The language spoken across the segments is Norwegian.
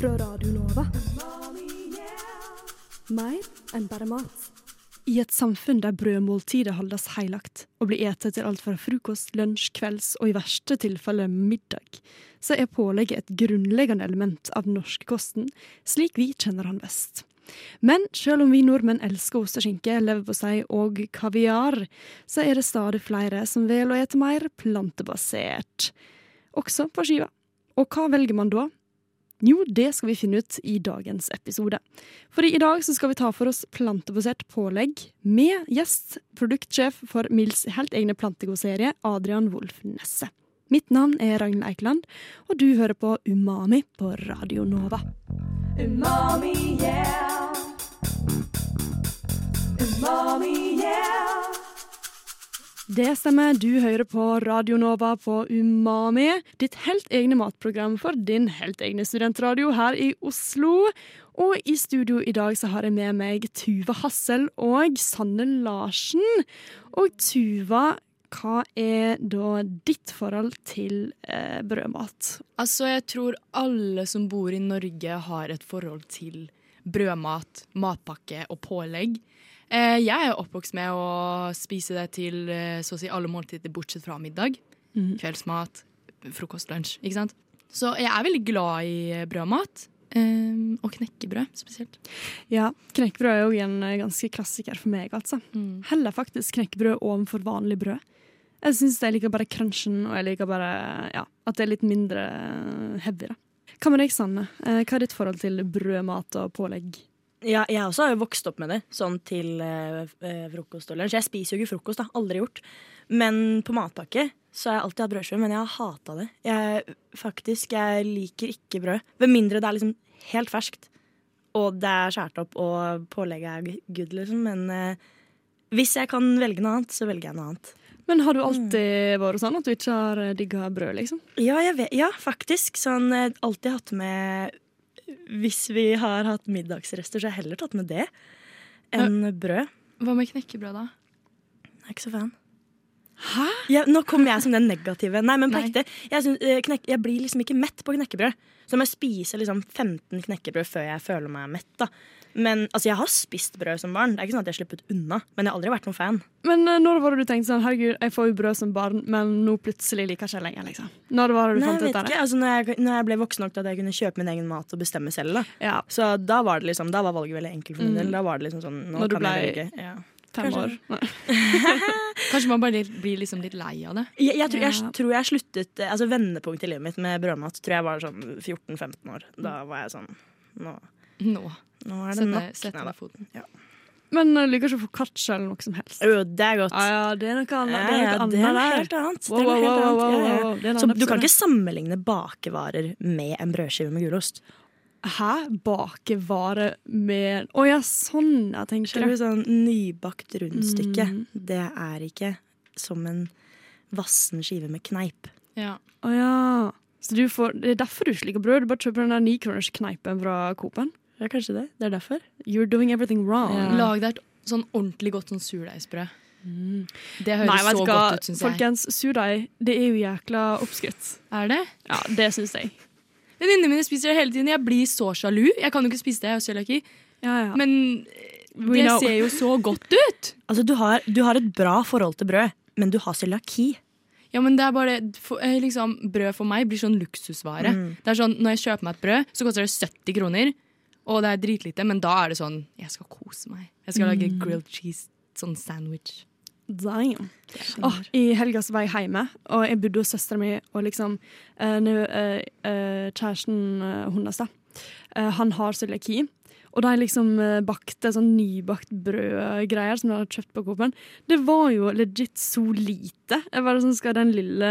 fra Radio Nova. Mer enn bare mat. I et samfunn der brødmåltidet holdes heilagt og blir etet til alt fra frokost, lunsj, kvelds og i verste tilfelle middag, så er pålegget et grunnleggende element av den norske kosten, slik vi kjenner han best. Men selv om vi nordmenn elsker ost og skinke, leverpostei og kaviar, så er det stadig flere som velger å ete mer plantebasert. Også på skiva. Og hva velger man da? Jo, det skal vi finne ut i dagens episode. For i dag skal vi ta for oss plantebasert pålegg med gjest, produktsjef for Mils helt egne plantegodserie, Adrian Wolf Nesse. Mitt navn er Ragnhild Eikeland, og du hører på Umami på Radio Nova. Umami, yeah. Umami, yeah. Det stemmer, du hører på Radio Nova på Umami, ditt helt egne matprogram for din helt egne studentradio her i Oslo. Og i studio i dag så har jeg med meg Tuva Hassel og Sanne Larsen. Og Tuva, hva er da ditt forhold til eh, brødmat? Altså, jeg tror alle som bor i Norge har et forhold til brødmat, matpakke og pålegg. Eh, jeg er oppvokst med å spise det til eh, så å si alle måltider bortsett fra middag. Mm. Kveldsmat, frokost, lunsj. Ikke sant? Så jeg er veldig glad i brødmat. Um, og knekkebrød spesielt. Ja, knekkebrød er jo en ganske klassiker for meg. altså. Mm. Heller faktisk knekkebrød overfor vanlig brød. Jeg syns jeg liker bare crunchen, og jeg liker bare ja, at det er litt mindre heavy. da. Hva med deg, Sanne? Eh, hva er ditt forhold til brødmat og pålegg? Ja, jeg også har jo vokst opp med det, sånn til eh, frokost og lunsj. Jeg spiser jo ikke frokost, da. Aldri gjort. Men på matpakke så har jeg alltid hatt brødskive, men jeg har hata det. Jeg, faktisk, jeg liker ikke brød. Ved mindre det er liksom helt ferskt, og det er skåret opp, og pålegget er good, liksom. Men eh, hvis jeg kan velge noe annet, så velger jeg noe annet. Men har du alltid vært sånn at du ikke har eh, digga brød, liksom? Ja, vet, ja faktisk. Sånn eh, alltid hatt med Hvis vi har hatt middagsrester, så har jeg heller tatt med det enn brød. Hva med knekkebrød, da? Jeg er ikke så fan. Hæ? Ja, nå kommer jeg som den negative. Nei, men på ekte. Jeg, synes, eh, knek, jeg blir liksom ikke mett på knekkebrød. Så må jeg spise liksom 15 knekkebrød før jeg føler meg mett. da men altså, jeg har spist brød som barn. Det er ikke sånn at jeg har sluppet unna. Men jeg har aldri vært noen fan. Men uh, når var det du tenkte sånn herregud, jeg får jo brød som barn, men nå plutselig liker jeg ikke lenger, liksom? Når var det du Nei, fant ut av det? Altså, når, jeg, når jeg ble voksen nok til at jeg kunne kjøpe min egen mat og bestemme selv, da. Ja. Så da var det liksom, da var valget veldig enkelt for min del. Mm. Da var det liksom sånn Nå når kan ble... jeg velge. Ja. Fem år. Kanskje man bare blir liksom litt lei av det? Jeg, jeg, tror, jeg, tror, jeg, sluttet Altså Vendepunktet i livet mitt med brødmat tror jeg var sånn 14-15 år. Da var jeg sånn Nå. Nå. Nå er det sette, nok. Sette ned foten. Ja. Men uh, liker ikke katsj eller noe som helst. Jo, det er godt. Ah, ja, det er noe annet. Det er, noe annet det er helt annet. Wow, wow, wow, wow, wow. Så du kan ikke sammenligne bakevarer med en brødskive med gulost. Hæ? Bakevare med Å oh, ja, sånn jeg tenker det. Sånn nybakt rundstykke. Mm. Det er ikke som en vassen skive med kneip. Ja. Å oh, ja. Så får, det er derfor du ikke liker brød? Du bare kjøper den der nikronerskneipen fra Coop-en? Ja, kanskje det. Det er derfor. You're doing everything wrong. Ja. Lag deg et sånn ordentlig godt sånn surdeigsbrød. Mm. Det høres Nei, så godt ut, syns jeg. Folkens, surdeig det er jo jækla oppskrytt. Er det? Ja, det syns jeg. Venninnene mine spiser det hele tiden. Jeg blir så sjalu. Jeg kan jo ikke spise det, jeg har cøliaki. Ja, ja. Men det ser jo så godt ut. Altså, du har, du har et bra forhold til brød, men du har cøliaki. Ja, men det er bare for, eh, liksom, Brød for meg blir sånn luksusvare. Mm. Det er sånn, Når jeg kjøper meg et brød, så koster det 70 kroner. Og det er dritlite, men da er det sånn Jeg skal kose meg. Jeg skal mm. lage grilled cheese sånn sandwich. Damn. Oh, I helga så var jeg hjemme, og jeg bodde hos søstera mi og liksom uh, nu, uh, uh, Kjæresten hennes, han har cøliaki. Og de liksom bakte sånn nybakt brødgreier som de hadde kjøpt på Coop-en. Det var jo legit så lite. Jeg bare sånn, Skal den lille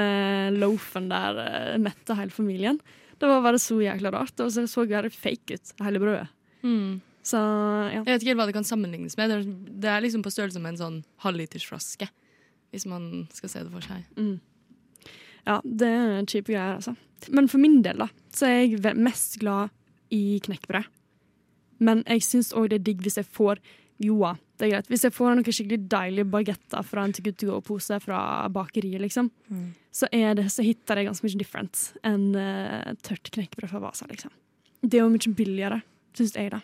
loafen der mette hele familien? Det var bare så jækla rart. Og så så det fake ut, hele brødet. Mm. Så, ja. Jeg vet ikke helt hva det kan sammenlignes med. Det er liksom på størrelse med en sånn halvlitersflaske. Hvis man skal se det for seg. Mm. Ja, det er kjipe greier, altså. Men for min del da, så er jeg mest glad i knekkebrød. Men jeg syns òg det er digg hvis jeg får Joa, det er greit. Hvis jeg får noen skikkelig deilige bagetter fra en to go pose fra bakeriet, liksom, mm. så, det, så hitter det ganske mye different enn uh, tørt knekkebrød fra Vasa, liksom. Det er jo mye billigere, syns jeg, da,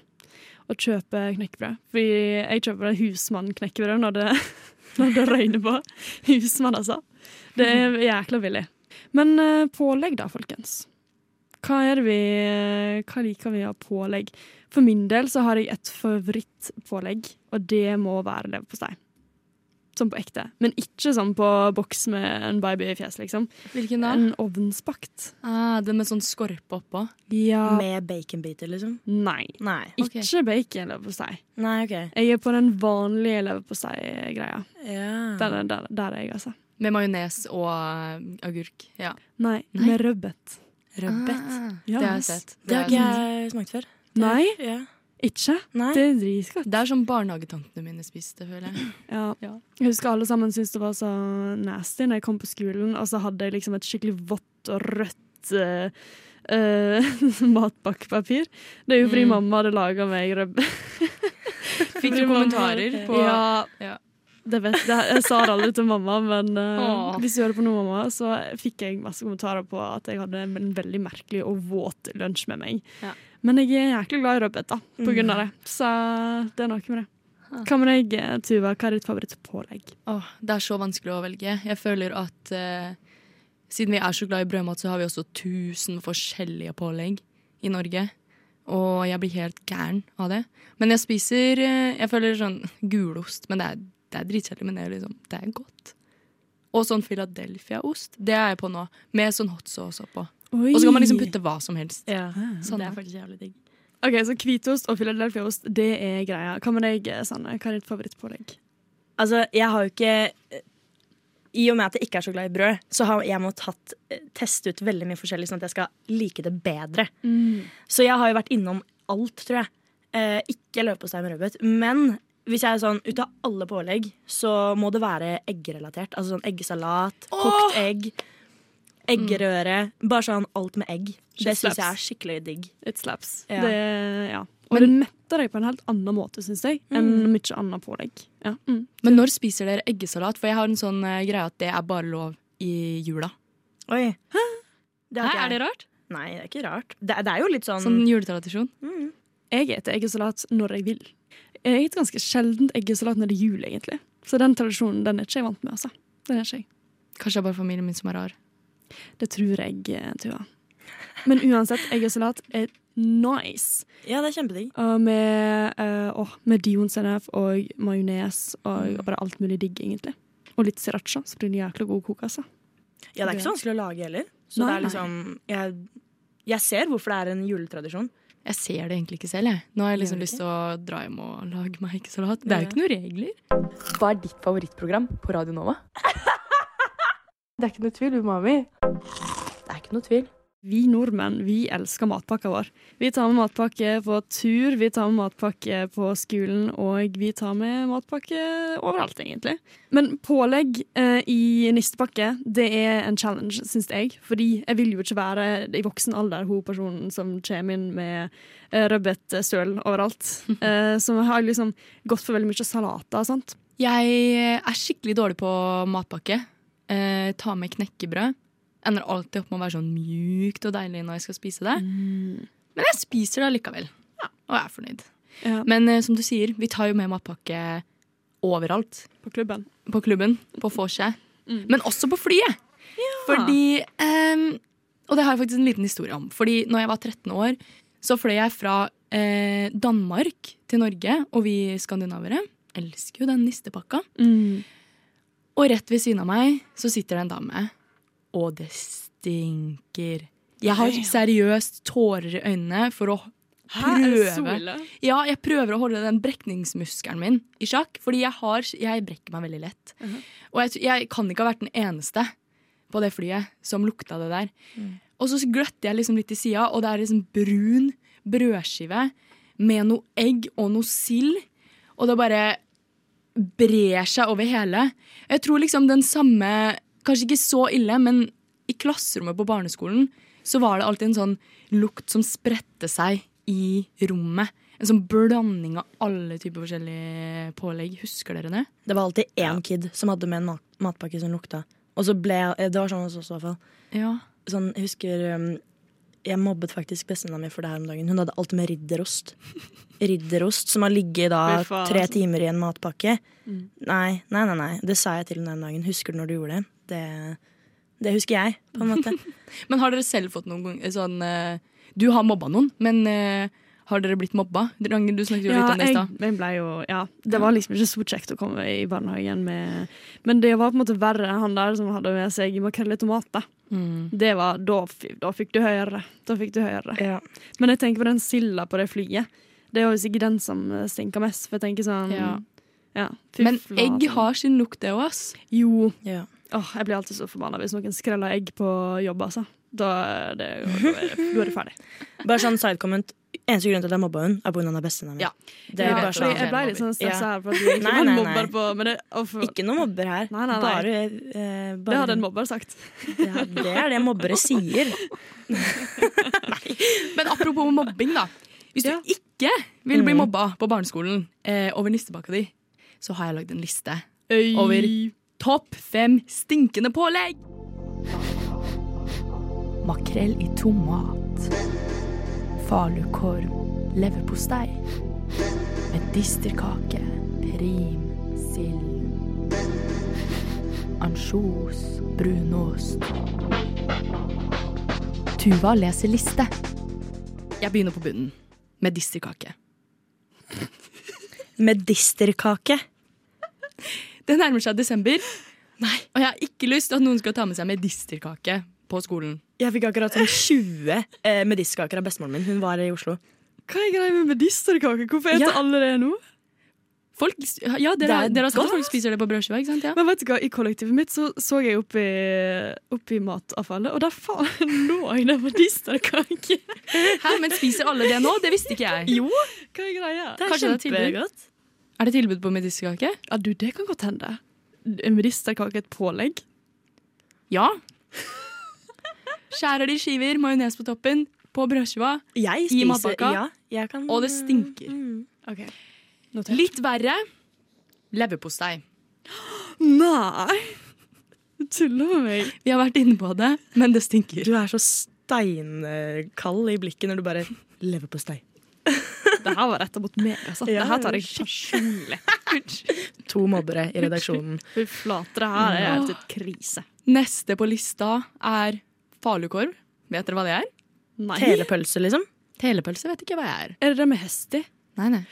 å kjøpe knekkebrød. Fordi jeg kjøper husmann-knekkebrød når det, når det røyner på. Husmann, altså. Det er jækla billig. Men eh, pålegg, da, folkens. Hva er det vi Hva liker vi av pålegg? For min del så har jeg et favorittpålegg, og det må være leverpostei. Sånn på ekte. Men ikke sånn på boks med en baby i fjes, liksom. Hvilken da? En ovnsbakt. Ah, den med sånn skorpe oppå. Ja. Med baconbiter, liksom? Nei. Nei. Okay. Ikke bacon-leverpostei. Nei, OK. Jeg er på den vanlige leverpostei-greia. Ja. Der, der, der er jeg, altså. Med majones og eh, agurk. Ja. Nei, Nei. med rødbet. Rødbet. Ah, Ja. Det har jeg sett. Det har jeg ikke jeg smakt før. Nei, Ja. Ikke. Nei. Det er dritgodt. Det er som barnehagetantene mine spiste, føler jeg. Ja. Ja. Jeg husker alle sammen syntes det var så nasty når jeg kom på skolen, og så hadde jeg liksom et skikkelig vått og rødt uh, matpakkepapir. Det er jo fordi Mm. mamma hadde laga meg rødbe. Fikk du kommentarer på Ja. Ja. Det vet, jeg. jeg sa det aldri til mamma, men uh, hvis du hører på noe, mamma, så fikk jeg masse kommentarer på at jeg hadde en veldig merkelig og våt lunsj med meg. Ja. Men jeg er jæklig glad i rødbet, da, på Mm. grunn av det. Så det er noe med det. Hva med deg, eh, Tuva? Hva er ditt favorittpålegg? Oh, det er så vanskelig å velge. Jeg føler at eh, siden vi er så glad i brødmat, så har vi også tusen forskjellige pålegg i Norge. Og jeg blir helt gæren av det. Men jeg spiser eh, Jeg føler sånn gulost, men det er, det er dritkjedelig, men det er, liksom, det er godt. Og sånn Philadelphia-ost. Det er jeg på nå, med sånn hot sauce oppå. Og så kan man liksom putte hva som helst. Ja. Sånn det er er faktisk jævlig digg. Ok, Så hvitost og Philadelphia-ost, det er greia. Hva med deg, Sanne? Hva er ditt favorittpålegg? Altså, jeg har jo ikke I og med at jeg ikke er så glad i brød, så har jeg måttet eh, teste ut veldig mye forskjellig, sånn at jeg skal like det bedre. Så jeg har jo vært innom alt, tror jeg. Eh, ikke leverpostei med rødbet. Men hvis jeg er sånn ut av alle pålegg, så må det være eggrelatert. Altså sånn eggesalat, kokt egg, eggerøre. Bare sånn alt med egg. Det Shit syns jeg er skikkelig digg. It slaps. Ja. Det, ja. Og det metter deg på en helt annen måte, syns jeg, enn Mm. mye annet pålegg. Ja. Mm. Men når spiser dere eggesalat? For jeg har en sånn uh, greie at det er bare lov i jula. Oi. Det har Hæ, er det rart? Nei, det er ikke rart. Det, det er jo litt sånn, Sånn juletradisjon? mm. Jeg spiser eggesalat når jeg vil. Jeg spiser ganske sjeldent eggesalat når det er jul, egentlig. Så den tradisjonen den er ikke jeg vant med. altså. Den er ikke jeg. Kanskje det er bare familien min som er rar. Det tror jeg, Tua. Men uansett, egg og salat er nice. Ja, det er kjempedigg. Og med, uh, med dionsennep og majones og, Mm. og bare alt mulig digg, egentlig. Og litt sriracha, så blir det jækla god kok, altså. Ja, det er ikke så vanskelig å lage heller. Så Nei, det er liksom jeg, jeg ser hvorfor det er en juletradisjon. Jeg ser det egentlig ikke selv. Jeg. Nå har jeg liksom lyst til å dra hjem og lage meg eggesalat. Det er jo ikke noen regler. Hva er ditt favorittprogram på Radio Nova? Det er ikke noe tvil, Umami. Det er ikke noe tvil. Vi nordmenn vi elsker matpakka vår. Vi tar med matpakke på tur, vi tar med matpakke på skolen, og vi tar med matpakke overalt, egentlig. Men pålegg eh, i nistepakke, det er en challenge, syns jeg. Fordi jeg vil jo ikke være i voksen alder hun personen som kommer inn med uh, rødbetstøl overalt. Eh, jeg har liksom gått for veldig mye salater, sant. Jeg er skikkelig dårlig på matpakke. Eh, ta med knekkebrød. Ender alltid opp med å være sånn mjukt og deilig når jeg skal spise det. Men jeg spiser det allikevel. Ja, og jeg er fornøyd. Ja, Men eh, som du sier, vi tar jo med matpakke overalt. på klubben. På klubben, på vorset. Mm. Men også på flyet. Fordi eh, Og det har jeg faktisk en liten historie om. Fordi når jeg var 13 år, så fløy jeg fra eh, Danmark til Norge, og vi skandinavere elsker jo den nistepakka. Mm. Og rett ved siden av meg så sitter det en dame, og det stinker. Jeg har seriøst tårer i øynene for å prøve Ja, jeg prøver å holde den brekningsmuskelen min i sjakk, fordi jeg, har, jeg brekker meg veldig lett. Mhm. Og jeg, jeg kan ikke ha vært den eneste på det flyet som lukta det der. Og så gløtter jeg liksom litt til sida, og det er liksom brun brødskive med noe egg og noe sild. Og det bare brer seg over hele. Jeg tror liksom den samme Kanskje ikke så ille, men i klasserommet på barneskolen så var det alltid en sånn lukt som spredte seg i rommet. En sånn blanding av alle typer forskjellige pålegg. Husker dere det? Det var alltid én kid som hadde med en mat matpakke som lukta. Og så ble Det var sånn hos oss i hvert fall. Ja. Sånn, jeg husker um, jeg mobbet faktisk bestevenninna mi for det her om dagen. Hun hadde alt med ridderost. Ridderost som har ligget da tre timer i en matpakke. Mm. Nei, nei, nei, nei. Det sa jeg til henne den dagen. Husker du når du gjorde det? Det, det husker jeg, på en måte. Men har dere selv fått noen ganger sånn eh, Du har mobba noen, men eh, har dere blitt mobba? Du snakket jo litt om det i stad. jeg ble jo, ja, det var liksom ikke så kjekt å komme i barnehagen med Men det var på en måte verre han der som hadde med seg makrell i tomat. Mm. Det var, da, da fikk du høre. Da fikk du høre. Ja. Men jeg tenker på den silda på det flyet. Det er jo sikkert den som eh, stinker mest. For jeg tenker sånn Ja. ja, Men egg har sin lukt, det òg, ass. Jo. Ja. Åh, jeg blir alltid så forbanna hvis noen skreller egg på jobb, altså. Da er det, da er det ferdig. Bare sånn sidecomment. Eneste grunn til at jeg mobba hun er pga. bestevenninna mi. Ja. Det er Ja, bare sånn. jeg ble litt sånn stressa her. For at du ikke Nei, nei, nei. på det, for, Ikke noen mobber her. Nei, nei, nei. Bare, eh, bare det hadde en mobber sagt. Ja, det er det mobbere sier. Men apropos mobbing, da. Hvis du Ja. ikke vil bli Mm. mobba på barneskolen eh, over nistepakka di, så har jeg lagd en liste Øy. over topp fem stinkende pålegg. Makrell i tomat. Falukorv. Leverpostei. Med disterkake, Prim. Sild. Ansjos. Brunost. Tuva leser liste. Jeg begynner på bunnen. Med Medisterkake. Medisterkake. Det nærmer seg desember, og jeg har ikke lyst til at noen skal ta med seg medisterkake på skolen. Jeg fikk akkurat sånn 20 eh, medisterkaker av bestemoren min. Hun var i Oslo. Hva er greia med medisterkaker? Hvorfor spiser Ja. alle det nå? Folk, ja, dere, Det er dere har sagt at folk spiser det på brødskiva, ikke sant? Ja. Men vet du hva, I kollektivet mitt så, så jeg oppi, oppi matavfallet, og der faen lå jeg med medisterkake. Hæ, men spiser alle det nå? Det visste ikke jeg. Jo, hva er greia? Det er Kanskje det er tilbud? kjempegodt. Er det tilbud på medisterkake? Ja, du, det kan godt hende. En medisterkake et pålegg? Ja. Skjærer de skiver, majones på toppen, på brødskiva, Jeg I matpakka, Ja, kan og det stinker. Mm. Okay. Litt verre leverpostei. Nei! Du tuller med meg. Vi har vært inne på det, men det stinker. Du er så steinkald i blikket når du bare lever på stei. Det her var retta mot meg. Altså. Ja, det her tar jeg personlig. To mobbere i redaksjonen. Fy flate, det her er helt krise. Neste på lista er falukorv. Vet dere hva det er? Nei. Telepølse, liksom. Telepølse vet ikke hva jeg er. Er det det med hest i? Nei, nei.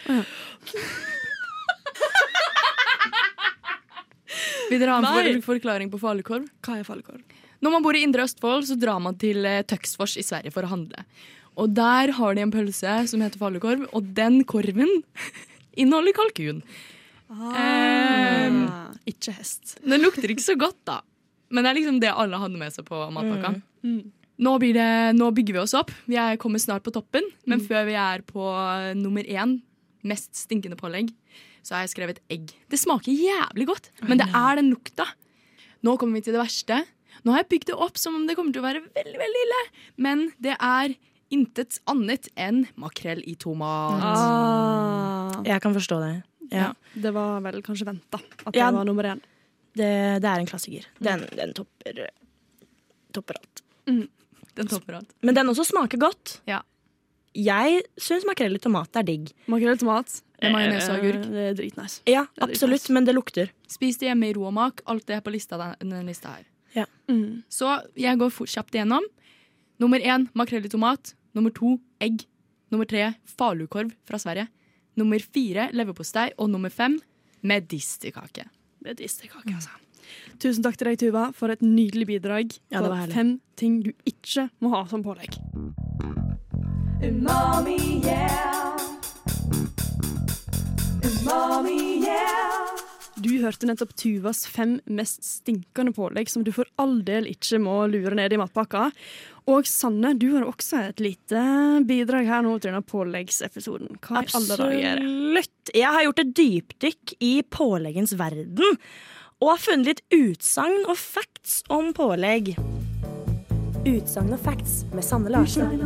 Vil dere ha en Nei. forklaring på falukorv? Hva er falukorv? Når man bor i Indre Østfold, så drar man til eh, Tøksfors i Sverige for å handle. Og der har de en pølse som heter falukorv, og den korven inneholder kalkun. Ah, ikke hest. Den lukter ikke så godt, da. Men det er liksom det alle hadde med seg på matpakka. Mm. Nå, blir det, nå bygger vi oss opp. Vi er kommer snart på toppen. Men før vi er på eh, nummer én, mest stinkende pålegg, så har jeg skrevet egg. Det smaker jævlig godt, men det er den lukta. Nå kommer vi til det verste. Nå har jeg bygd det opp som om det kommer til å være veldig, veldig ille. Men det er intet annet enn makrell i tomat. Ah. Jeg kan forstå det. Ja. Det var vel kanskje venta at Ja. det var nummer én. Det, det er en klassiker. Den, den topper, topper alt. Den topper alt. Men den også smaker godt. Ja. Jeg syns makrell i tomat er digg. Makrell i tomat. Med majones og agurk. Eh, Det er dritnice. Ja, Ja, det er absolutt, nice. men det lukter. Spis det hjemme i ro og mak. Alt det er på lista, denne lista her. Mm. Så jeg går fort kjapt igjennom. Nummer én makrell i tomat. Nummer to egg. Nummer tre falukorv fra Sverige. Nummer fire leverpostei. Og nummer fem medisterkake. Det er distekake, altså. Tusen takk til deg, Tuva, for et nydelig bidrag. Ja, det var fem ting du ikke må ha som pålegg. Du hørte nettopp Tuvas fem mest stinkende pålegg som du for all del ikke må lure ned i matpakka. Og Sanne, du har også et lite bidrag her nå til denne påleggsepisoden. Hva i alle dager er? Absolutt. Jeg har gjort et dypdykk i påleggens verden. Og har funnet litt utsagn og facts om pålegg. Utsagn og facts med Sanne Larsen.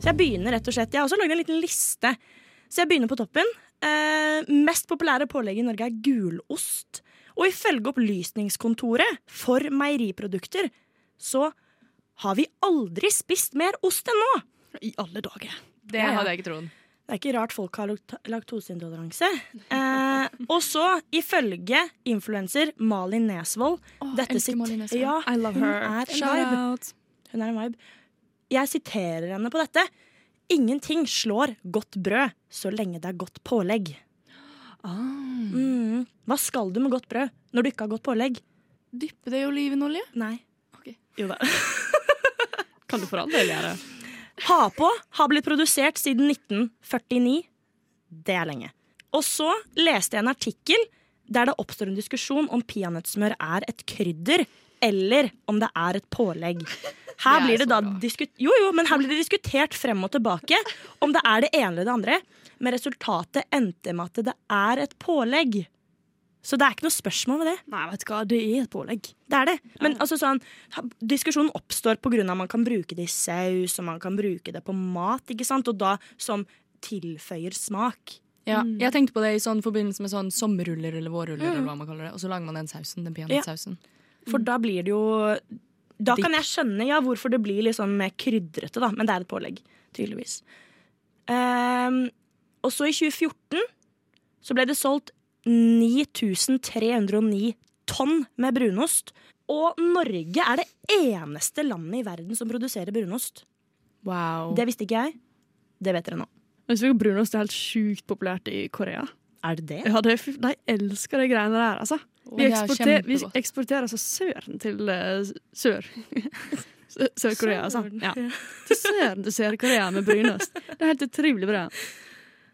Så jeg begynner rett og slett. Jeg har også lagd en liten liste. Så jeg begynner på toppen. Eh, mest populære pålegget i Norge er gulost. Og ifølge Opplysningskontoret for meieriprodukter så har vi aldri spist mer ost enn nå. I alle dager. Det Ja, ja. hadde jeg ikke trodd. Det er ikke rart folk har lakt- laktoseintoleranse. Eh, og så, ifølge influenser Malin Nesvold oh, dette elsker sit- Malin Nesvold. Ja, I love hun er en Shout vibe. out. Hun er en vibe. Jeg siterer henne på dette. Ingenting slår godt brød så lenge det er godt pålegg. Ah. Mm. Hva skal du med godt brød når du ikke har godt pålegg? Dyppe det i olivenolje? Nei. Okay. Jo da. Kan du for all del gjøre. Ha på har blitt produsert siden 1949. Det er lenge. Og så leste jeg en artikkel der det oppstår en diskusjon om peanøttsmør er et krydder, eller om det er et pålegg. Her er blir det da diskut jo, jo, men her blir det diskutert frem og tilbake om det er det ene eller det andre. Men resultatet endte med at det er et pålegg. Så det er ikke noe spørsmål ved det. Nei, vet du hva, det er et pålegg. Det er det. Men altså sånn, diskusjonen oppstår pga. at man kan bruke det i saus, og man kan bruke det på mat, ikke sant? og da som tilføyer smak. Ja, jeg tenkte på det i sånn forbindelse med sånn sommerruller eller vårruller, eller hva man kaller det. Og så lager man den sausen, den peanøttsausen. For da blir det jo Da kan jeg skjønne ja, hvorfor det blir litt sånn mer krydrete, da. Men det er et pålegg, tydeligvis. Um, og så i 2014 så ble det solgt 9309 tonn med brunost. Og Norge er det eneste landet i verden som produserer brunost. Wow. Det visste ikke jeg. Det vet dere nå. Jeg synes Brunost er helt sjukt populært i Korea. Er det det? Ja, det, er De elsker de greiene der, altså. Vi, er eksporter, vi eksporterer altså søren til uh, sør. Sør-Korea, altså. Ja. Til søren til Sør-Korea med brunost. Det er helt utrolig bra.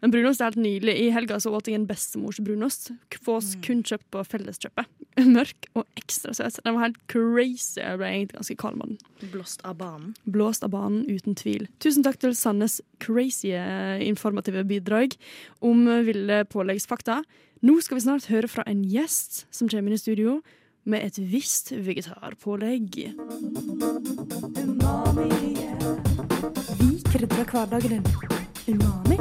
Men brunost er helt nydelig. I helga så åt jeg en bestemors brunost. Fås kun kjøpt på Felleskjøpet. Mørk og ekstra søt. Den var helt crazy. Jeg ble egentlig ganske kald med den. Blåst av banen. Blåst av banen, uten tvil. Tusen takk til Sannes crazy eh, informative bidrag om eh, ville påleggsfakta. Nå skal vi snart høre fra en gjest som kommer inn i studio med et visst vegetarpålegg. Vi krydrer hverdagen din. Umami,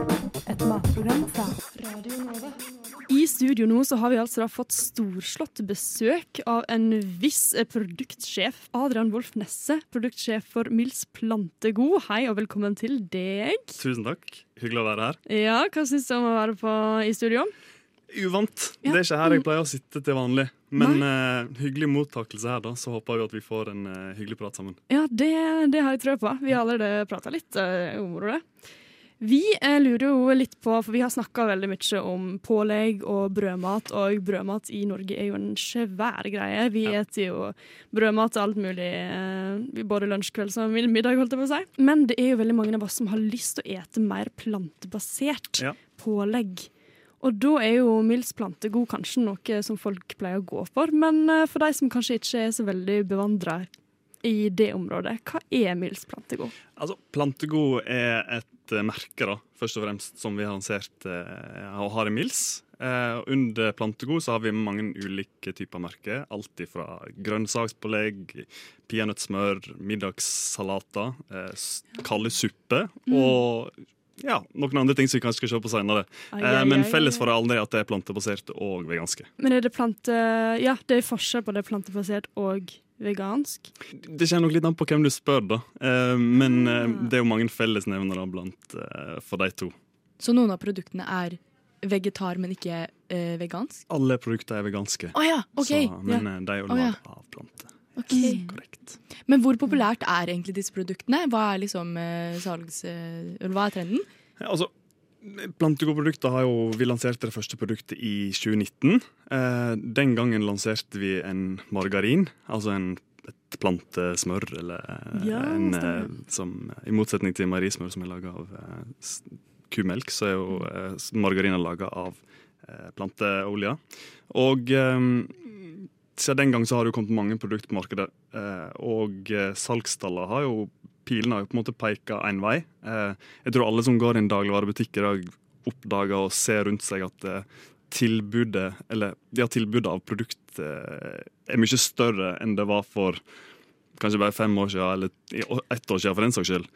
et matprogram fra Radio Nova. I studio nå så har vi altså da fått storslått besøk av en viss eh, produktsjef. Adrian Wolf Nesse, produktsjef for Mils Plantegod. Hei og velkommen til deg. Tusen takk. Hyggelig å være her. Ja, Hva syns du om å være på, i studio? Uvant. Ja. Det er ikke her jeg pleier å sitte til vanlig. Men uh, hyggelig mottakelse her, da. Så håper vi at vi får en uh, hyggelig prat sammen. Ja, det, det har jeg trua på. Vi har allerede prata litt eh, om det. Vi lurer jo litt på, for vi har snakka veldig mye om pålegg og brødmat, og brødmat i Norge er jo en svær greie. Vi Ja. eter jo brødmat og alt mulig, både lunsj, kvelds og middag, holdt jeg på å si. Men det er jo veldig mange av oss som har lyst til å ete mer plantebasert Ja. pålegg. Og da er jo Mils plantegod kanskje noe som folk pleier å gå for, men eh, for de som kanskje ikke er så veldig bevandra i det området, hva er Mils plantegod? Altså, Plantegod er et eh, merke, da, først og fremst, som vi har lansert eh, og har i Mils. Eh, under Plantegod så har vi mange ulike typer merker. Alt fra grønnsakspålegg, peanøttsmør, middagssalater, eh, kalde suppe og ja, noen andre ting som vi kanskje skal se på seinere. Eh, men felles for alle er at det er plantebasert og veganske. Men er det plante... Ja, det er forskjell på det plantebasert og vegansk. Det kommer nok litt an på hvem du spør, da. Eh, men eh, Ah. det er jo mange fellesnevnere blant eh, for de to. Så noen av produktene er vegetar, men ikke eh, vegansk? Alle produkter er veganske. oh, ja, OK. Så, men ja. de er jo Å, ja. av planter. Ok. Korrekt. Men hvor populært er egentlig disse produktene? Hva er liksom eh, salgs... eh, eller hva er trenden? Ja, altså, Plantegårdprodukter har jo Vi lanserte det første produktet i 2019. Eh, den gangen lanserte vi en margarin, altså en, et plantesmør, eller eh, Ja, en eh, stemmer. som I motsetning til marismør, som er laga av eh, s- kumelk, så er jo eh, s- laga av eh, planteolje. Og eh, siden den gang så har det jo kommet mange produkter på markedet, eh, og eh, salgstallene har jo Pilene har jo på en måte peka én vei. Eh, jeg tror alle som går i en dagligvarebutikk i dag, oppdager og ser rundt seg at tilbudet, eller ja, tilbudet av produkt er mye større enn det var for kanskje bare fem år siden, eller ett år siden for den saks skyld.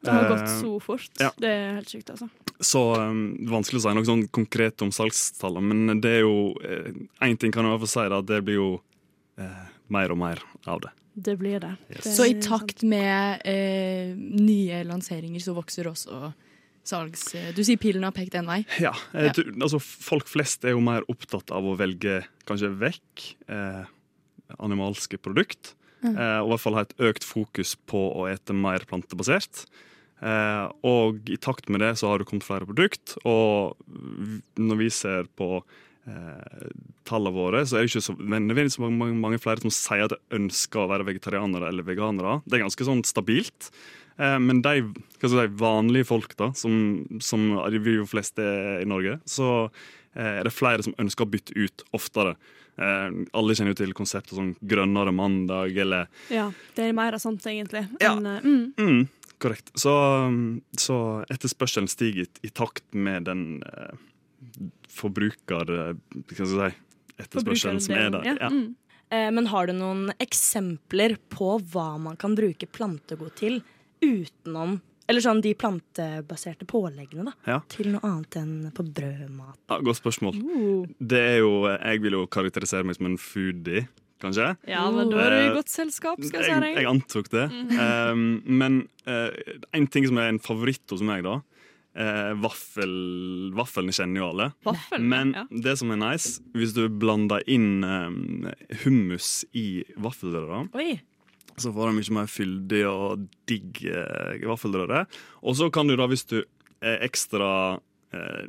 Det har gått så fort. ja. Det er helt sykt, altså. Så um, vanskelig å si noe sånn konkret om salgstallene, men det er jo Én ting kan jeg i hvert fall si, da, det blir jo eh, mer og mer av det. Det blir det. Yes. det Så i takt med eh, nye lanseringer så vokser også salgs... eh, Du sier pilen har pekt en vei. Ja, jeg Ja. Du, altså Folk flest er jo mer opptatt av å velge kanskje vekk eh, animalske produkt. Mm. Eh, og i hvert fall ha et økt fokus på å ete mer plantebasert. Eh, og i takt med det så har det kommet flere produkt, og når vi ser på eh, tallene våre, så er det ikke så nødvendigvis så mange, mange flere som sier at de ønsker å være vegetarianere eller veganere. Det er ganske sånn stabilt. Eh, men de, si, vanlige folk, da, som, som vi jo flest er i Norge, så eh, er det flere som ønsker å bytte ut oftere. Eh, alle kjenner jo til konseptet sånn grønnere mandag, eller Ja, det er mer av sånt, egentlig. Ja. eh, mm. mm, Korrekt. Så, så etterspørselen stiger i, i takt med den forbruker... eh, Hva skal jeg si Etterspørselen som er der. Ja. Ja. Mm. Eh, Men har du noen eksempler på hva man kan bruke plantegod til utenom Eller sånn de plantebaserte påleggene, da. Ja. Til noe annet enn på brødmat. Ja, godt spørsmål. Uh. Det er jo, Jeg vil jo karakterisere meg som en foodie, kanskje. Ja, men da er du i Eh, godt selskap, skal jeg si deg. jeg jeg antok det. Um, men uh, en ting som er en favoritt hos meg, da eh, vaffel, vaffelen kjenner jo alle. Vaffel. Men ja. det som er nice, hvis du blander inn eh, hummus i vaffelrøra, så får du mye mer fyldig og digg eh, vaffelrøre. Og så kan du da, hvis du er ekstra eh,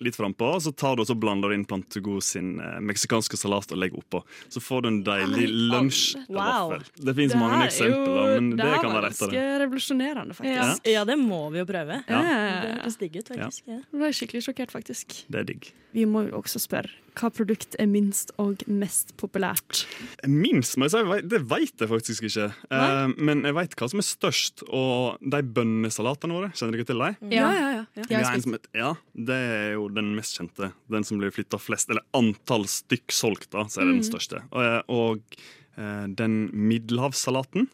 litt frampå, så tar du og så blander du inn Plantegod sin eh, meksikanske salat og legger oppå. Så får du en deilig lunsj Wow. Det fins mange er eksempler, men det, kan være et av ganske dem. revolusjonerende, faktisk. ja, det må vi jo prøve. Ja. Det høres digg ut, faktisk. Ja. Nå ble jeg skikkelig sjokkert, faktisk. Det er digg. Vi må jo også spørre hva produkt er minst og mest populært? Minst, må jeg si. Det vet jeg faktisk ikke. Eh, men jeg vet hva som er størst. Og de bønnesalatene våre, kjenner dere til dem? Ja, ja, ja. ja. De har Vi har en spist- som heter- ja, det er jo den mest kjente. Den som blir flytta flest, eller antall stykk solgt, da, så er det den største. Og, og eh, den middelhavssalaten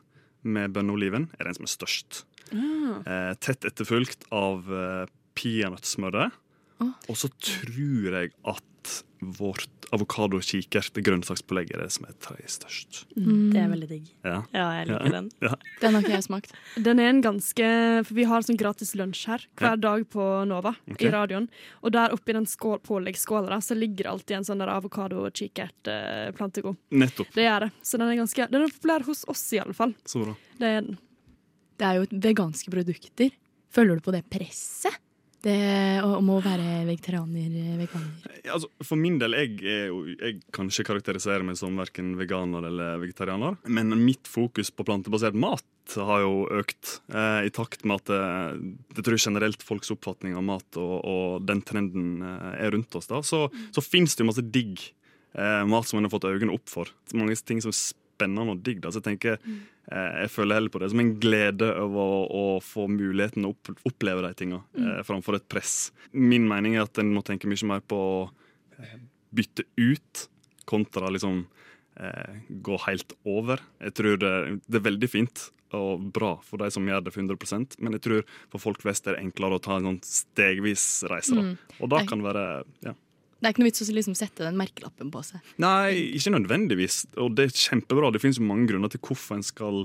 med bønneoliven er den som er størst. Eh, tett etterfulgt av eh, peanøttsmøret. Og så tror jeg at vårt avokado-kikert er det som er tredje størst. Det er veldig digg. Ja. Ja, jeg liker Ja. den. Den har ikke jeg smakt. Den er en ganske For vi har sånn gratis lunsj her hver dag på Nova okay. i radioen. Og der oppi den skål, påleggsskåla så ligger det alltid en sånn der avokado-kikert eh. Nettopp. Det gjør det. Så den er ganske Den er populær hos oss, i alle fall. Så bra. Det er den. Det er jo veganske produkter. Føler du på det presset? Det om å være vegetarianer, veganer? Altså, for min del, jeg, er jo, jeg kan ikke karakterisere meg som verken veganer eller vegetarianer. Men mitt fokus på plantebasert mat har jo økt eh, i takt med at eh, jeg tror generelt folks oppfatning av mat og, og den trenden eh, er rundt oss. da. Så, så fins det jo masse digg eh, mat som en har fått øynene opp for. Mange ting som spennende og digg. da. Så jeg tenker, eh, jeg føler heller på det som en glede over å, å få muligheten å oppleve de tinga, eh, framfor et press. Min mening er at en må tenke mye mer på å eh, bytte ut kontra liksom eh, gå helt over. Jeg tror det, det er veldig fint og bra for de som gjør det for 100% men jeg tror for folk flest er det enklere å ta en sånn stegvis reise. da. Mm. Og da kan det være ja. Det er ikke noe vits å liksom sette den merkelappen på seg. Nei, ikke nødvendigvis. Og det er kjempebra. Det finnes jo mange grunner til hvorfor en skal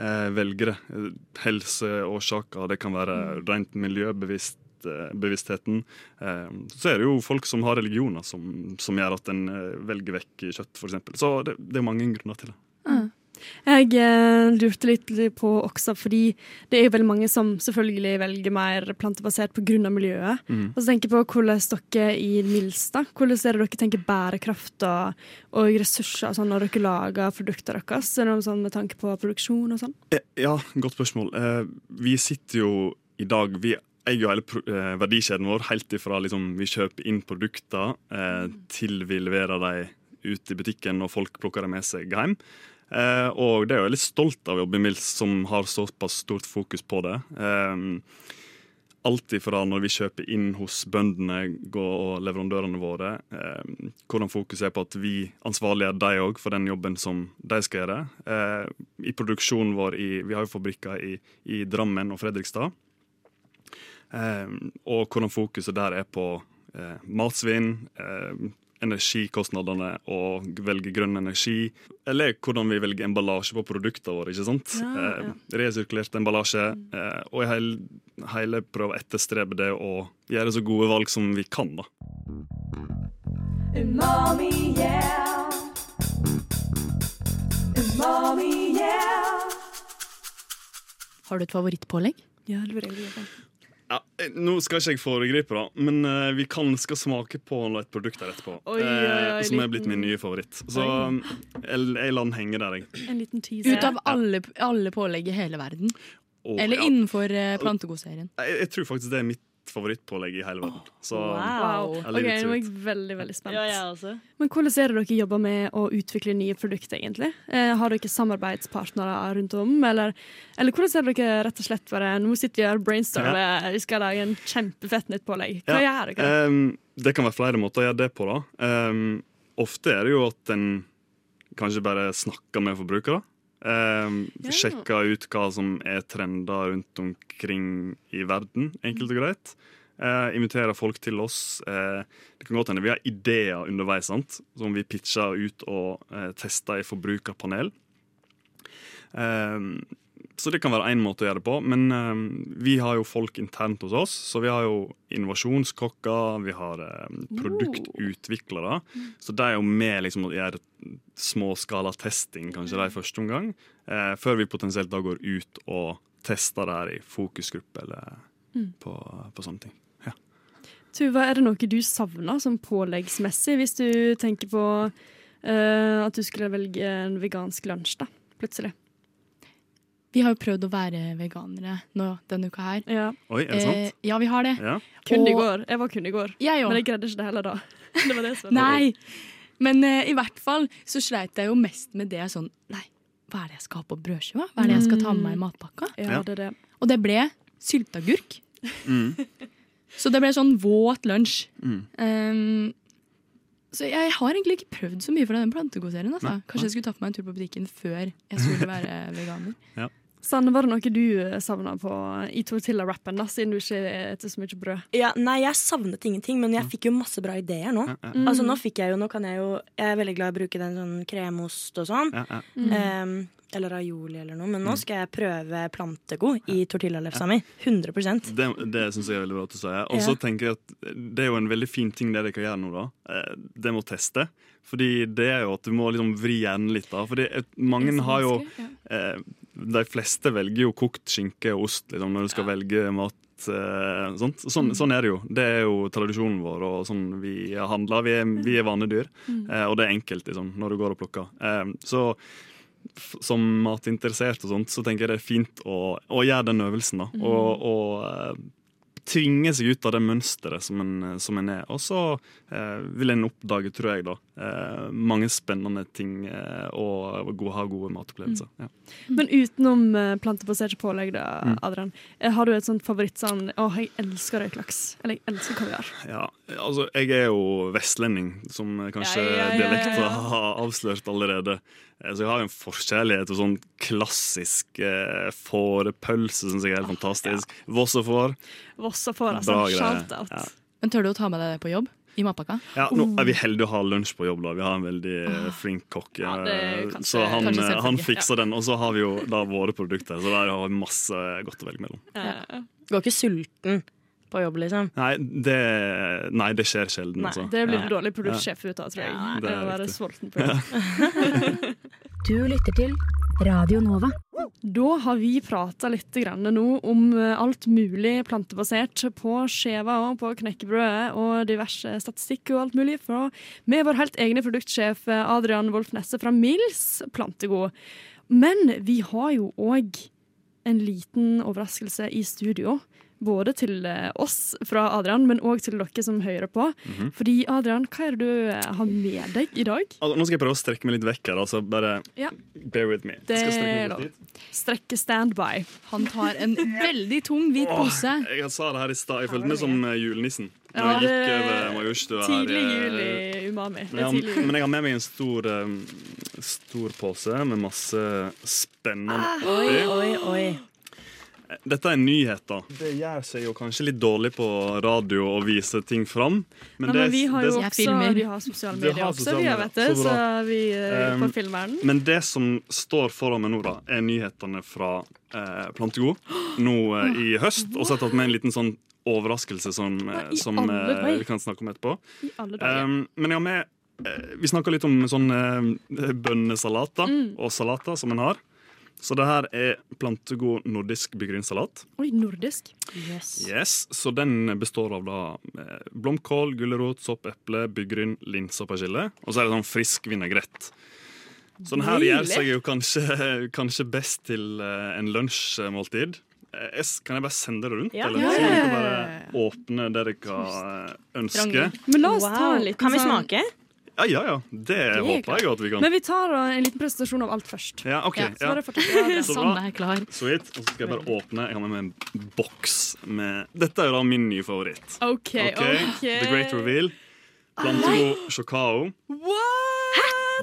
eh, velge det. Eh, Helseårsaker, det kan være rent miljøbevisst. eh, Bevisstheten. Eh, så er det jo folk som har religioner som, som gjør at en velger vekk kjøtt, f.eks. Så det, det er mange grunner til det. Jeg eh, lurte litt på også, fordi det er jo veldig mange som selvfølgelig velger mer plantebasert pga. miljøet. Mm. Og så tenker jeg på hvordan dere i Mils da, hvordan er det dere tenker bærekraft og, og ressurser og sånn når dere lager produktene deres? Er det noe sånn med tanke på produksjon og sånn? Eh, Ja, godt spørsmål. Eh, vi sitter jo i dag Vi eier jo hele eh, verdikjeden vår helt ifra liksom, vi kjøper inn produkter eh, til vi leverer dem ut i butikken og folk plukker dem med seg hjem. Eh, og det er jeg litt stolt av å jobbe i Mills, som har såpass stort fokus på det. Eh, alt ifra når vi kjøper inn hos bøndene og leverandørene våre, eh, hvordan fokuset er på at vi ansvarliggjør de òg for den jobben som de skal gjøre. I produksjonen vår i, Vi har jo fabrikker i, i Drammen og Fredrikstad. Og hvordan fokuset der er på matsvinn, energikostnadene og velge grønn energi. Eller hvordan vi velger emballasje på produktene våre. ikke sant? Ja, ja. Eh, resirkulert emballasje. Eh, og i hele, hele prøve å etterstrebe det og gjøre så gode valg som vi kan. da. Har du et favorittpålegg? Ja, det. Ja, eh, nå skal ikke jeg foregripe, da, men uh, vi kan skal smake på et produkt der etterpå. Oi, oi, oi, eh, som er blitt min nye favoritt. Så eh, jeg, jeg lar den henge der, jeg. En liten teaser. Ut av alle, alle pålegg i hele verden? Oh, Eller ja, innenfor uh, plantegodserien? jeg, jeg tror faktisk det er mitt favorittpålegg i hele verden. Så Wow. It nå er jeg veldig veldig spent. Ja, ja. Men hvordan er det dere jobber med å utvikle nye produkter, egentlig? Eh, har dere samarbeidspartnere rundt om, eller, eller hvordan er det dere rett og slett bare Nå sitter vi og brainstormer, vi skal lage en kjempefett nytt pålegg. Hva gjør dere? Um, det kan være flere måter å gjøre det på. da. Um, ofte er det jo at en kanskje bare snakker med forbrukere. Um, Ja. Sjekker ut hva som er trender rundt omkring i verden, enkelt og greit. Eh, inviterer folk til oss. Eh, det kan godt hende vi har ideer underveis sant? som vi pitcher ut og eh, tester i forbrukerpanel. Um, så det kan være én måte å gjøre det på. Men um, vi har jo folk internt hos oss. Så vi har jo innovasjonskokker, vi har um, produktutviklere. Så de er jo med liksom, å gjøre småskala testing kanskje de i første omgang. Eh, før vi potensielt da går ut og tester det her i fokusgruppe eller på, på sånne ting. Ja. Tuva, er det noe du savner som påleggsmessig, hvis du tenker på uh, at du skulle velge en vegansk lunsj, da, plutselig? Vi har jo prøvd å være veganere nå denne uka her. Ja. Oi, er det sant? Eh, ja, vi har det. Ja. Kun i går. Jeg var kun i går. Jeg Men jeg greide ikke det heller da. Det var det som Nei. Men eh, i hvert fall så sleit jeg jo mest med det sånn Nei, hva er det jeg skal ha på brødskiva? Hva er det jeg skal ta med meg i matpakka? Ja, Ja. det det. Og det ble sylteagurk. Mm. Så det ble sånn våt lunsj. Mm. Um, så jeg har egentlig ikke prøvd så mye fra den plantegodserien. Altså. Kanskje jeg skulle tatt meg en tur på butikken før jeg skulle være veganer. Sanne, var det noe du savna i tortilla-rappen, da, siden du ikke spiser så mye brød? Ja, nei, jeg savnet ingenting, men jeg fikk jo masse bra ideer nå. Ja, ja, Mm. Altså, nå fikk jeg jo, nå kan jeg jo Jeg er veldig glad i å bruke den sånn kremost og sånn. ja, ja. Em, eller aioli eller noe. Men nå skal jeg prøve plantegod i tortillalefsa mi. 100 Det, det syns jeg er veldig bra at du sier. Og så Ja. tenker jeg at det er jo en veldig fin ting det dere kan gjøre nå, da. Eh, Det med å teste. Fordi det er jo at du må liksom vri hjernen litt, da. Fordi mange har jo eh, De fleste velger jo kokt skinke og ost liksom, når du skal velge mat. Eh, sånt. Sånn, sånn er det jo. Det er jo tradisjonen vår, og sånn vi handler. Vi er, vi er vanedyr, eh, og det er enkelt liksom, når du går og plukker. Eh, så som matinteressert og sånt, så tenker jeg det er fint å, å gjøre den øvelsen. da, Og, og eh, tvinge seg ut av det mønsteret som en, som en er. Og så eh, vil en oppdage, tror jeg, da, eh, mange spennende ting eh, og gode, ha gode matopplevelser. Ja. Men utenom eh, plantebaserte pålegg, da, Mm. Adrian, eh, har du et sånt favoritt sånn Å, jeg elsker røyklaks. Eller jeg elsker kaviar. Ja, altså Jeg er jo vestlending, som kanskje Ja, ja, ja, ja, dialekter ja. har avslørt allerede. Eh, Så jeg har jo en forkjærlighet for sånn klassisk eh, fårepølse, syns jeg er helt fantastisk. Vossefår. Vossa får, altså. Shout-out. Ja. Men tør du å ta med deg det på jobb? I matpakka? Ja, nå er vi heldige å ha lunsj på jobb. da Vi har en veldig eh, flink kokk. Ja, eh, så han, eh, han fikser fikser den. Og så har vi jo da våre produkter, så der har vi masse godt å velge mellom. Ja. Går ikke sulten på jobb, liksom. Nei, det, nei, det skjer sjelden, Nei, altså. Det blir Ja. dårlig produktsjef ut av, tror jeg. Ja, det er å være sulten på jobb. Du lytter til Radio Nova. Da har vi prata litt nå om eh, alt mulig plantebasert på skjeva og på knekkebrødet og diverse statistikk og alt mulig fra med vår helt egne produktsjef eh, Adrian Wolf Nesse fra Mills Plantegod. Men vi har jo òg en liten overraskelse i studio. Både til eh, oss fra Adrian, men òg til dere som hører på. Mhm. Fordi Adrian, hva er det du eh, har med deg i dag? Altså, nå skal jeg prøve å strekke meg litt vekk her. Altså, bare Ja. bear with me. Det Skal strekke. Strekke standby. Han tar en veldig tung hvit Åh, pose. jeg sa det her i stad. Jeg følte meg som eh, julenissen. Ja, Når jeg gikk over Majorstua her. Tidlig juli jul i Umami. Det Men er jeg, har, men jeg har med meg en stor, um, stor pose med masse spennende Ah, Oi, oi, oi. Dette er nyheter. Det gjør seg jo kanskje litt dårlig på radio å vise ting fram. Nei, men vi har jo Jeg også filmer. vi har sosiale medier har også, vi, vet det, Så så, vi eh, Um, på filmverden. Men det som står foran meg nå, da, er nyhetene fra eh, Plantegod nå eh, i høst. Og så har jeg tatt med en liten sånn overraskelse som, Nei, som alle eh, vi kan snakke om etterpå. Um, men ja, eh, Vi snakka litt om sånn eh, bønnesalater Mm. og salater som en har. Så det her er plantegod nordisk byggrynsalat. Oi, nordisk. Yes. Yes, så den består av da eh, blomkål, gulrot, sopp, eple, byggryn, linse og persille. Og så er det sånn frisk vinaigrett. Så den her gjør seg jo kanskje, kanskje best til eh, en lunsjmåltid. Eh, Kan jeg bare sende det rundt? Ja. eller så dere kan bare åpne det dere kan ønsker? Men la oss ta liten Kan vi sånn- smake? Ja, ja, ja. Det, det håper jeg at vi kan. Men vi tar en liten presentasjon av alt først. Ja, OK. Ja, Så Ja. bare fortsett. Ja, det- Så bra. Er klar. Sweet. Og så skal jeg bare åpne. Jeg har med meg en boks med Dette er jo da min nye favoritt. OK, Ok, okay. The Great Reveal. Plantego Chocao.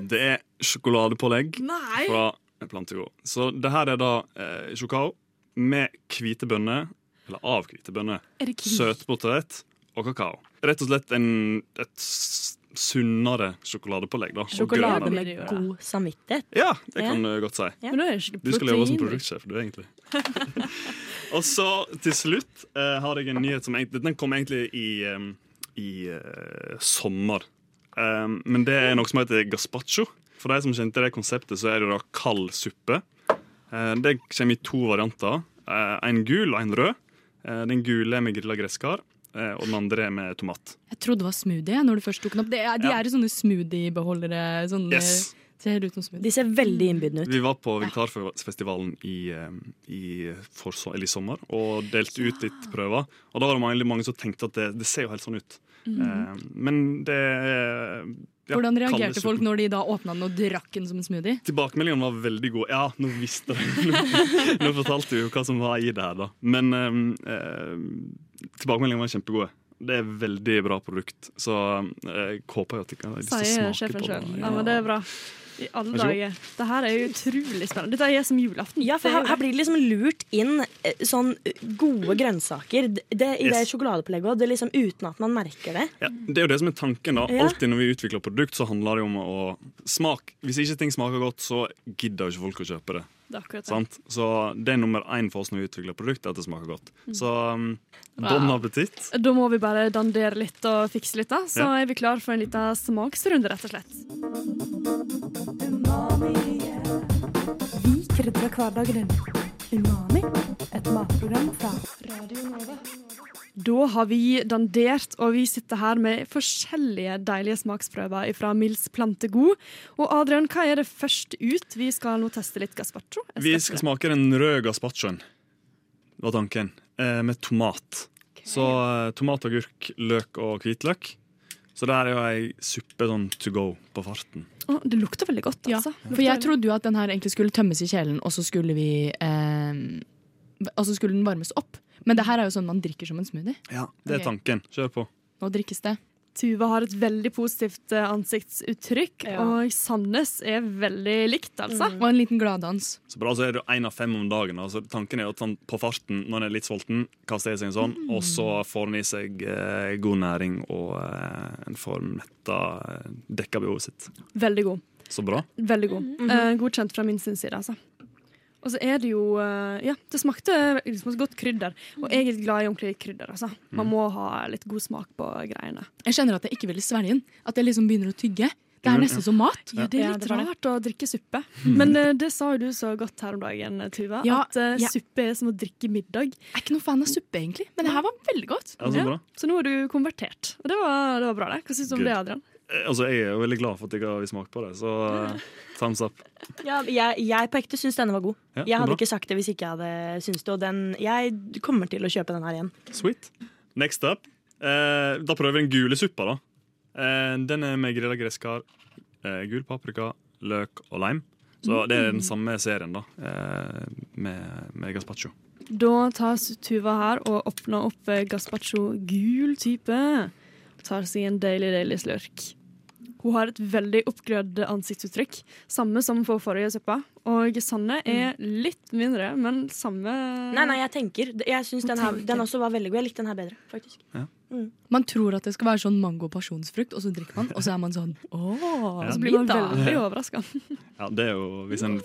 Det er sjokoladepålegg Nei! fra Plantego. Så det her er da eh, chocao med hvite bønner, eller av hvite bønner, Er søtpotet og kakao. Rett og slett en, et sunnere sjokoladepålegg. da. Sjokolade med god samvittighet. Ja, det kan du godt si. Ja. Du skal leve som produktsjef, du, egentlig. og så til slutt eh, har jeg en nyhet som egentlig, Den kom egentlig i, um, i uh, sommer. Um, men det er noe som heter gazpacho. For de som kjente det konseptet, så er det da kald suppe. Eh, det kommer i to varianter. Eh, en gul og en rød. Eh, den gule er med grilla gresskar, eh, og den andre er med tomat. Jeg trodde det var smoothie når du først tok den opp. Det er, de Ja. er sånne smoothiebeholdere. Sånne, Yes. Ser ut som smoothie. De ser veldig innbydende ut. Vi var på vegetarfestivalen i, i, for, eller i sommer og delte ut litt prøver. Og da var det mange, mange som tenkte at det, det ser jo helt sånn ut. Mm. men det er ja, Hvordan reagerte folk når de da åpna den og drakk den som en smoothie? Tilbakemeldingene var veldig gode. Ja, nå visste jeg Nå, fortalte vi jo hva som var i det her, da. Men eh, tilbakemeldingene var kjempegode. Det er veldig bra produkt, så eh, jeg håper jo at de kan lyst til Sier smake sjefen på det. sjøl. Ja, men det er bra. I alle dager. Det her er jo utrolig spennende. Dette er som julaften. Ja, for er her, her blir det liksom lurt inn eh, sånn gode grønnsaker det, det, i det Yes. sjokoladepålegget òg, liksom, uten at man merker det. Ja, det er jo det som er tanken. da Ja. Alltid når vi utvikler produkt, så handler det om å smake. Hvis ikke ting smaker godt, så gidder jo ikke folk å kjøpe det. Det er akkurat det. Sant? Så det er nummer én for oss når vi utvikler produkt, at det smaker godt. Mm. Så um, bon appetitt. Da må vi bare dandere litt og fikse litt, da. Så Ja. er vi klar for en liten smaksrunde, rett og slett. Vi krydrer hverdagen din. Umami, et matprogram fra Radio Nova. Da har vi dandert, og vi sitter her med forskjellige deilige smaksprøver fra Mils Plantegod. Og Adrian, hva er det først ut? Vi skal nå teste litt gazpacho. Vi skal det. smake den røde gazpachoen, var tanken. Eh, med tomat. Så eh, tomat, agurk, løk og hvitløk. Så det her er jo ei suppe sånn to go på farten. Å, det lukter veldig godt, Ja, altså. For jeg trodde jo at den her egentlig skulle tømmes i kjelen, og så skulle vi eh, Og så skulle den varmes opp. Men det her er jo sånn man drikker som en smoothie. Ja, Det er tanken. Kjør på. Nå drikkes det. Tuva har et veldig positivt eh, ansiktsuttrykk, Ja. og Sandnes er veldig likt, altså. Og en liten gladdans. Så bra, så er det én av fem om dagen. Altså, tanken er at han på farten, når han er litt sulten, kaster i seg en sånn, og så får han i seg eh, god næring og eh, en form metta eh, dekka behovet sitt. Veldig god. Så bra. Veldig god. Eh, godkjent fra min sin side, altså. Og så er det jo eh, Ja, det smakte, det smakte godt krydder. Og jeg er glad i ordentlig krydder, altså. Man må ha litt god smak på greiene. Jeg kjenner at jeg ikke vil svelge den. At jeg liksom begynner å tygge. Det er nesten som mat. Ja, det er Ja, litt det var det. rart å drikke suppe. Men uh, det sa jo du så godt her om dagen, Tuva. Ja, at uh, ja. suppe er som å drikke middag. Jeg er ikke noen fan av suppe, egentlig. Men det her var veldig godt. Ja, så. Så nå er du konvertert. Og det var, det var bra, det. Hva syns du om Good. det, Adrian? Altså, jeg er jo veldig glad for at jeg har smakt på det, så thumbs up. Ja, jeg, jeg på ekte syns denne var god. Ja, Jeg hadde bra. ikke sagt det hvis ikke jeg hadde syntes det. Og den, jeg kommer til å kjøpe den her igjen. Sweet. Next up. Eh, da prøver vi den gule suppa. da. Eh, den er med grilla gresskar, eh, gul paprika, løk og lime. Så det er den samme serien da, eh, med, med gazpacho. Da tas Tuva her og åpner opp eh, gazpacho gul type. Tar seg en deilig, deilig slurk. Hun har et veldig oppglødd ansiktsuttrykk, samme som for forrige suppa. Og Sanne er litt mindre, men samme Nei, nei, jeg tenker Jeg syns den, her- den også var veldig god. Jeg likte den her bedre, faktisk. Man tror at det skal være sånn mango pasjonsfrukt, og så drikker man, og så er man sånn åh, Så blir man veldig overraska. Ja, det er jo Hvis en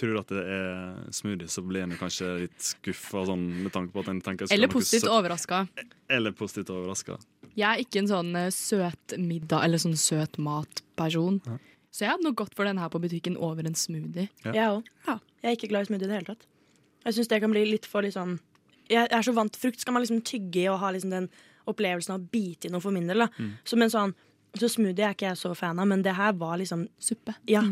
tror at det er smoothie, så blir en kanskje litt skuffa sånn, med tanke på at en tenker Eller positivt overraska. Eller positivt overraska. Jeg er ikke en sånn eh, søt middag eller sånn søt mat-person. Så jeg hadde nok gått for den her på butikken over en smoothie. Ja. Jeg òg. Ja. Jeg er ikke glad i smoothie i det hele tatt. Jeg syns det kan bli litt for liksom Jeg er så vant frukt. Skal man liksom tygge i og ha liksom den opplevelsen av å bite i noe for min del. da. Så, men sånn, så smoothie er ikke jeg så fan av, men det her var liksom Suppe. Ja.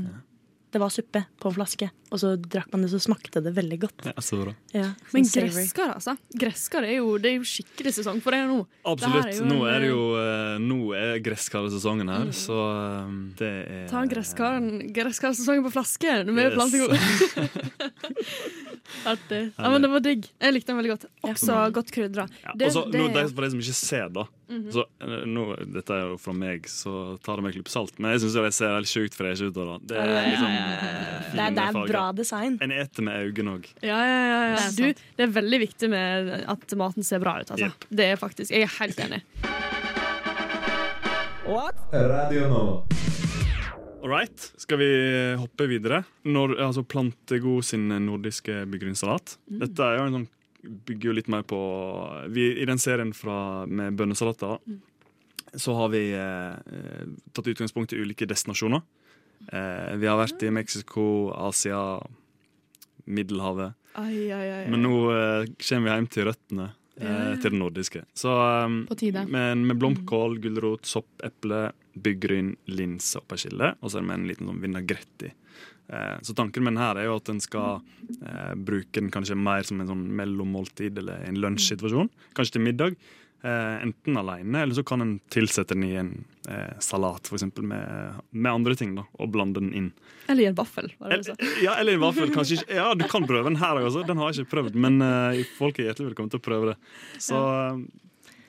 Det var suppe på en flaske, og så drakk man det, så smakte det veldig godt. Ja, så bra. Ja, Men gresskar, altså. Gresskar er jo, det er jo skikkelig sesong for det nå. Absolutt. Det er jo nå er det jo eh, Nå er gresskarsesongen her, så eh, det er Ta gresskaren, gresskarsesongen på flaske med Yes. plantego. Artig. Ja, men det var digg. Jeg likte den veldig godt. Også godt krydra. Ja, Det- også, det- nå, de, for de som ikke ser, da så, eh, nå, Dette er jo fra meg, så tar det meg en klype salt, men jeg syns det ser helt sjukt fresh ut. Da. Det er liksom Det er, det er bra design. En eter med øynene òg. Ja, ja, ja, ja. Det Du, det er veldig viktig med at maten ser bra ut. Altså. Yep. Det er faktisk, Jeg er helt enig. Radio Nova. All right, skal vi hoppe videre? Når, altså Plantegod sin nordiske byggrunnssalat. Dette er jo en sånn bygger jo litt mer på vi, I den serien fra, med bønnesalater så har vi eh, tatt utgangspunkt i ulike destinasjoner. Eh, vi har vært i Mexico, Asia, Middelhavet. Ai, ai, ai. Men nå eh, kommer vi hjem til røttene, eh, til det nordiske. Så eh, tide. med, med blomkål, gulrot, sopp, eple, byggryn, linse og persille. Og så er det med en liten sånn vinaigrett i. Eh, så tanken med den her er jo at en skal eh, bruke den kanskje mer som en sånn mellommåltid eller en lunsjsituasjon. Kanskje til middag. Eh, enten alene, eller så kan en tilsette den i en eh, salat eksempel, med, med andre ting. da, Og blande den inn. Eller i en vaffel. Var det du sa? Ja, eller i en vaffel, kanskje ikke Ja, du kan prøve den her også. Den har jeg ikke prøvd, men eh, folk er hjertelig velkommen til å prøve det. Så eh,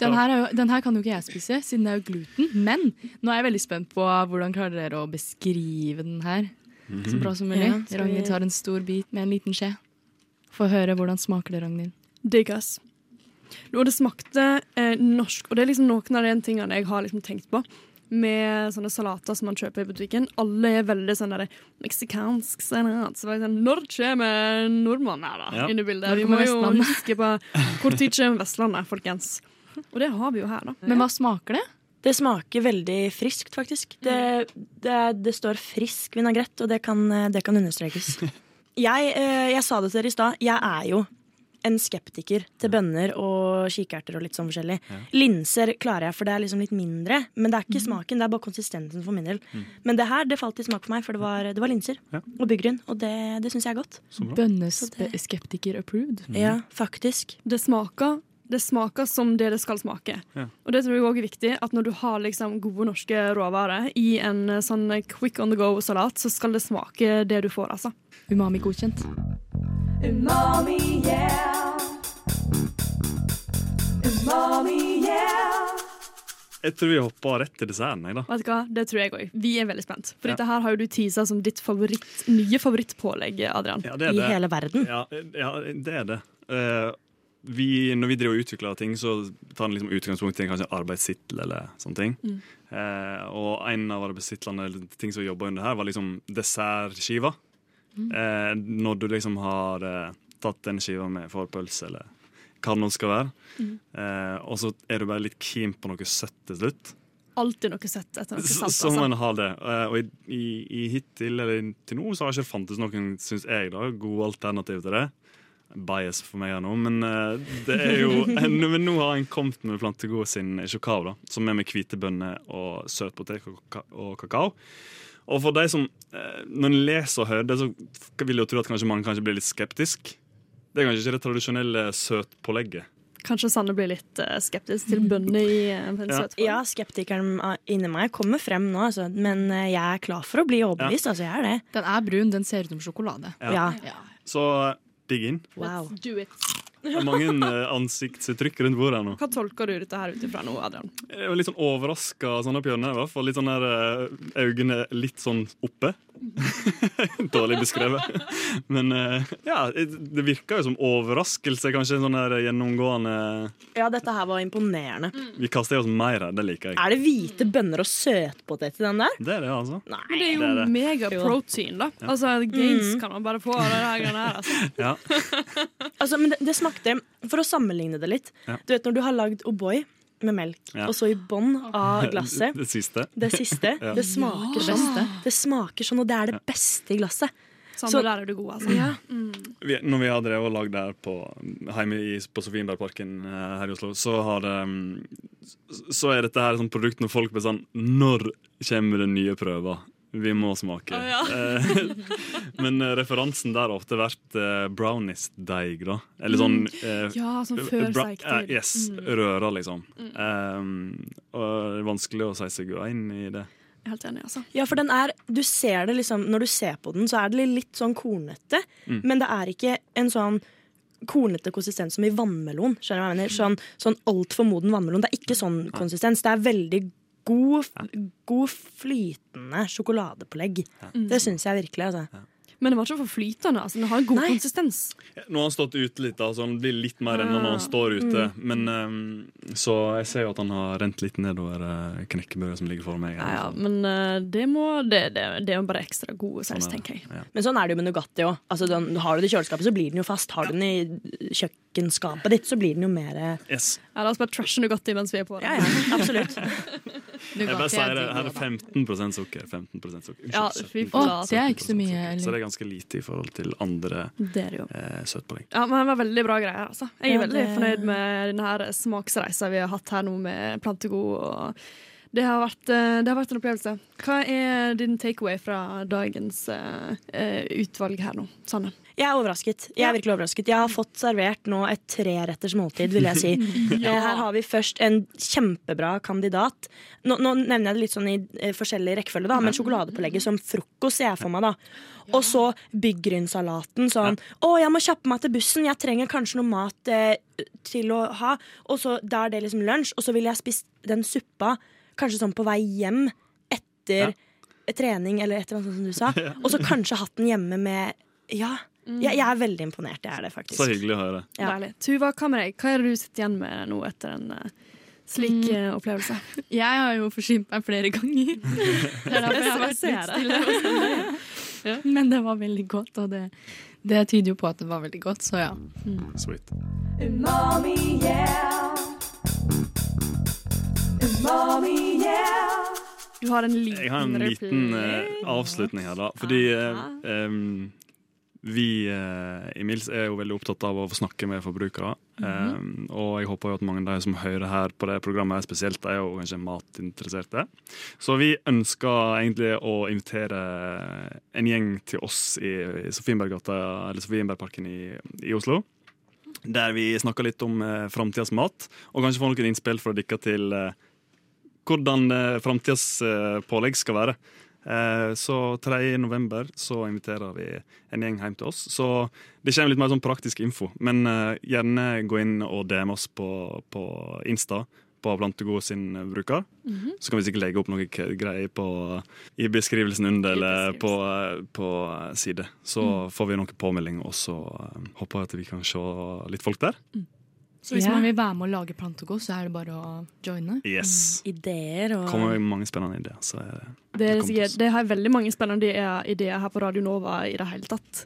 Den her, er jo, den her kan jo ikke jeg spise, siden det er jo gluten. Men nå er jeg veldig spent på hvordan klarer dere å beskrive den her så bra som mulig. Ja, vi- Ragnhild tar en stor bit med en liten skje. Få høre hvordan smaker det, Ragnhild. Digg, ass. Og det smakte eh, norsk, og det er liksom noen av de tingene jeg har liksom tenkt på. Med sånne salater som man kjøper i butikken. Alle er veldig sånn der meksikansk salat. Så var jeg sånn, Når kommer nordmannen her, da? Ja. Inn i bildet. Vi må jo huske på hvor tid kommer Vestlandet, folkens. Og det har vi jo her, da. Men hva smaker det? Det smaker veldig friskt, faktisk. Det, det, det står frisk vinagrett, og det kan, det kan understrekes. Jeg, eh, jeg sa det til dere i stad. Jeg er jo en skeptiker til bønner og kikerter og litt sånn forskjellig. Linser klarer jeg, for det er liksom litt mindre. Men det er ikke smaken, det er bare konsistensen for min del. Men det her det falt i smak for meg, for det var, det var linser Ja. og byggryn. Og det, det syns jeg er godt. Bønnes skeptiker Bønneskeptiker approved. Ja, faktisk. Det smaker, det smaker som det det skal smake. Ja. Og det tror jeg også er viktig, at når du har liksom gode norske råvarer i en eh, sånn quick on the go-salat, så skal det smake det du får, altså. Umami godkjent. Umami, yeah. Umami, yeah. Jeg tror vi hopper rett til desserten. Jeg, da. Vet du hva? Det tror jeg òg. Vi er veldig spent. For Ja. dette her har jo du teasa som ditt favoritt, nye favorittpålegg, Adrian. Ja, det er I det. hele verden. Ja, ja, det er det. Eh, vi, når vi driver og utvikler ting, så tar den liksom utgangspunkt i kanskje arbeidstittel eller sånne ting. Eh, og en av arbeidstitlene eller ting som vi jobba under her, var liksom dessertskiva. Eh, når du liksom har eh, tatt den skiva med forpølse eller hva det nå skal være. Eh, og så er du bare litt keen på noe søtt til slutt. Alltid noe søtt etter noe Så, salt. så må Altså. en ha det. Eh, og i, i, i hittil, eller til nå, så har ikke fantes noen, syns jeg, da, gode alternativ til det. Bias for meg her nå, men eh, det er jo Men nå har en kommet med Plantegod sin sjokao, da, som er med hvite bønner og søt potet og kakao. Og for de som eh, Når en leser og hører det, så vil jeg jo tro at kanskje man kanskje blir litt skeptisk. Det er kanskje ikke det tradisjonelle søtpålegget. Kanskje Sanne blir litt eh, skeptisk til bønner i en Ja. søt form. Ja, skeptikeren inni meg kommer frem nå, altså. Men jeg er klar for å bli overbevist. Altså, jeg er det. Den er brun, den ser ut som sjokolade. Ja. Ja. Ja. Så digg inn. Wow. Let's do it. Det er mange eh, ansiktsuttrykk rundt bordet nå. Hva tolker du dette her ut ifra nå, Adrian? Jeg var litt sånn overraska sånn oppi hjørnet. i hvert fall. Litt sånn der eh, øynene litt sånn oppe. Dårlig beskrevet. Men eh, ja, det virka jo som overraskelse, kanskje. Sånn der gjennomgående Ja, dette her var imponerende. Vi kaster i oss mer her, det liker jeg. Er det hvite bønner og søtpotet i den der? Det er det, altså. Nei. Men det er jo det er det. megaprotein, da. Altså, Gains kan man bare få av det her greiene her. Altså. Ja. Altså, men det, det smakte For å sammenligne det litt. Ja. Du vet når du har lagd O'boy med melk, Ja. og så i bånn av glasset Det, det siste. Det siste. Ja. Det smaker sånn. Det smaker sånn, og det er det beste i glasset. Sånn, Så- der er du god, altså. Ja. vi, når vi har drevet og lagd der på, hjemme i, på Sofienbergparken eh, her i Oslo, så har det mm, Så er dette her et sånt produkt når folk blir sånn Når kommer det nye prøver? Vi må smake. Eh, Men eh, referansen der har ofte vært eh, brownies-deig, da. Eller sånn eh, Ja, sånn før bra- Uh, yes. yes, røra, liksom. Um, og det er vanskelig å si seg inn i det. Jeg er helt enig, altså. Ja, for den er Du ser det liksom Når du ser på den, så er det litt sånn kornete, Mm. men det er ikke en sånn kornete konsistens som i vannmelon. Skjønner du hva jeg mener? Sånn, sånn altfor moden vannmelon. Det er ikke sånn konsistens. Det er veldig god, god flytende sjokoladepålegg. Det syns jeg virkelig. Altså. Men det var ikke for flytende. Altså. Den har god Nei. konsistens. Nå har han stått ute litt, altså han blir litt mer enn når han står ute. Men um, Så jeg ser jo at han har rent litt nedover uh, knekkebrødet som ligger foran meg. her, Ja, ja, liksom. men uh, det, må, det, det, det er jo bare ekstra god saus, Sånn er tenker jeg. Ja. Men sånn er det jo med Nugatti òg. Altså, har du det i kjøleskapet, så blir den jo fast. Har du den i kjøkkenskapet ditt, så blir den jo mer Yes. Ja, la oss bare trashe Nugatti mens vi er på det. Ja, ja, absolutt. Jeg bare sier det, her er 15% sukker. 15 sukker. Unnskyld, Ja, 17% fy Å, det er ikke så mye. Eller? Så det er ganske lite i forhold til andre eh, søtpålegg. Ja, men det var veldig bra greier, altså. Jeg er Ja, veldig det- fornøyd med denne smaksreisa vi har hatt her nå med Plantegod. Og det har, vært, eh, det har vært en opplevelse. Hva er din takeaway fra dagens eh, eh, utvalg her nå, Sanne? Jeg er overrasket. Jeg er virkelig overrasket. Jeg har fått servert nå et treretters måltid, vil jeg si. ja. Her har vi først en kjempebra kandidat. Nå, nå nevner jeg det litt sånn i eh, forskjellig rekkefølge, da, men sjokoladepålegget som frokost ser jeg for meg. da. Og så byggrynsalaten sånn Å, jeg må kjappe meg til bussen, jeg trenger kanskje noe mat eh, til å ha. Og så da er det liksom lunsj, og så ville jeg spist den suppa kanskje sånn på vei hjem etter trening eller et eller annet som du sa. Og så kanskje hatt den hjemme med Ja. Jeg, jeg er veldig imponert. Jeg er det, faktisk. Så hyggelig å høre. Ja. Deilig. Tuva, med? Hva er det du sitter igjen med nå etter en uh, slik uh, opplevelse? Jeg har jo forsynt meg flere ganger. Det er derfor jeg har vært litt stille. Ja, Men det var veldig godt, og det, det tyder jo på at det var veldig godt, så ja. Sweet. Du har en liten Jeg har en liten uh, avslutning her, da. Fordi em, vi eh, i Mils er jo veldig opptatt av å få snakke med forbrukere. Em, og jeg håper jo at mange av de som hører her på det programmet, spesielt, er jo kanskje matinteresserte. Så vi ønsker egentlig å invitere en gjeng til oss i, i Sofienberggata, eller Sofienbergparken i, i Oslo. Der vi snakker litt om eh, framtidas mat, og kanskje får noen innspill fra dere til eh, hvordan eh, framtidas eh, pålegg skal være. Eh, så 3. november så inviterer vi en gjeng hjem til oss. Så det kommer litt mer sånn praktisk info. Men eh, gjerne gå inn og DM oss på, på Insta. På Plantegod sin bruker. Så kan vi sikkert legge opp noe greier på, i beskrivelsen under eller på, eh, på side. Så får vi noen påmelding, og så håper jeg at vi kan se litt folk der. Så hvis Ja. man vil være med å lage plantego, så er det bare å joine. Yes. Ideer og Kommer mange spennende ideer. Så er det Det, er sikkert, det har veldig mange spennende ideer- her på Radio Nova i det hele tatt.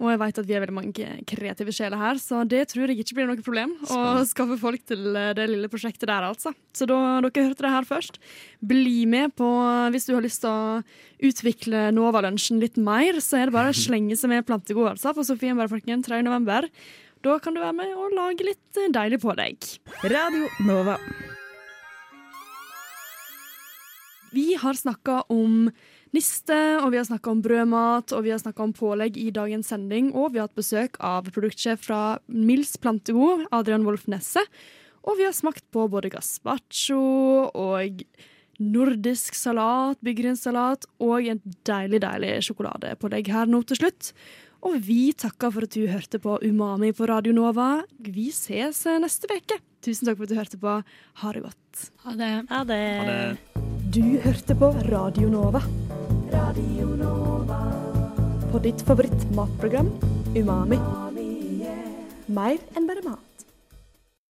Og jeg vet at vi er veldig mange kreative sjeler her, så det tror jeg ikke blir noe problem å skaffe folk til eh, det lille prosjektet der, altså. Så da, dere hørte det her først. Bli med på, hvis du har lyst til å utvikle Nova-lunsjen litt mer, så er det bare å slenge seg med plantegod, altså, på Sofienbergparken 3. november. Da kan du være med og lage litt eh, deilig på deg. Radio Nova. Vi har snakka om niste, og vi har snakka om brødmat, og vi har snakka om pålegg i dagens sending, og vi har hatt besøk av produktsjef fra Mils Plantegod, Adrian Wolf Nesse. Og vi har smakt på både gazpacho og nordisk salat, byggrynssalat og en deilig, deilig sjokoladepålegg her nå til slutt. Og vi takker for at du hørte på Umami på Radio Nova. Vi ses neste uke. Tusen takk for at du hørte på. Ha det godt. Ha det. Ha det. Ha det. Du hørte på Radio Nova. Radio Nova. På ditt favoritt matprogram Umami. Mer enn bare mat.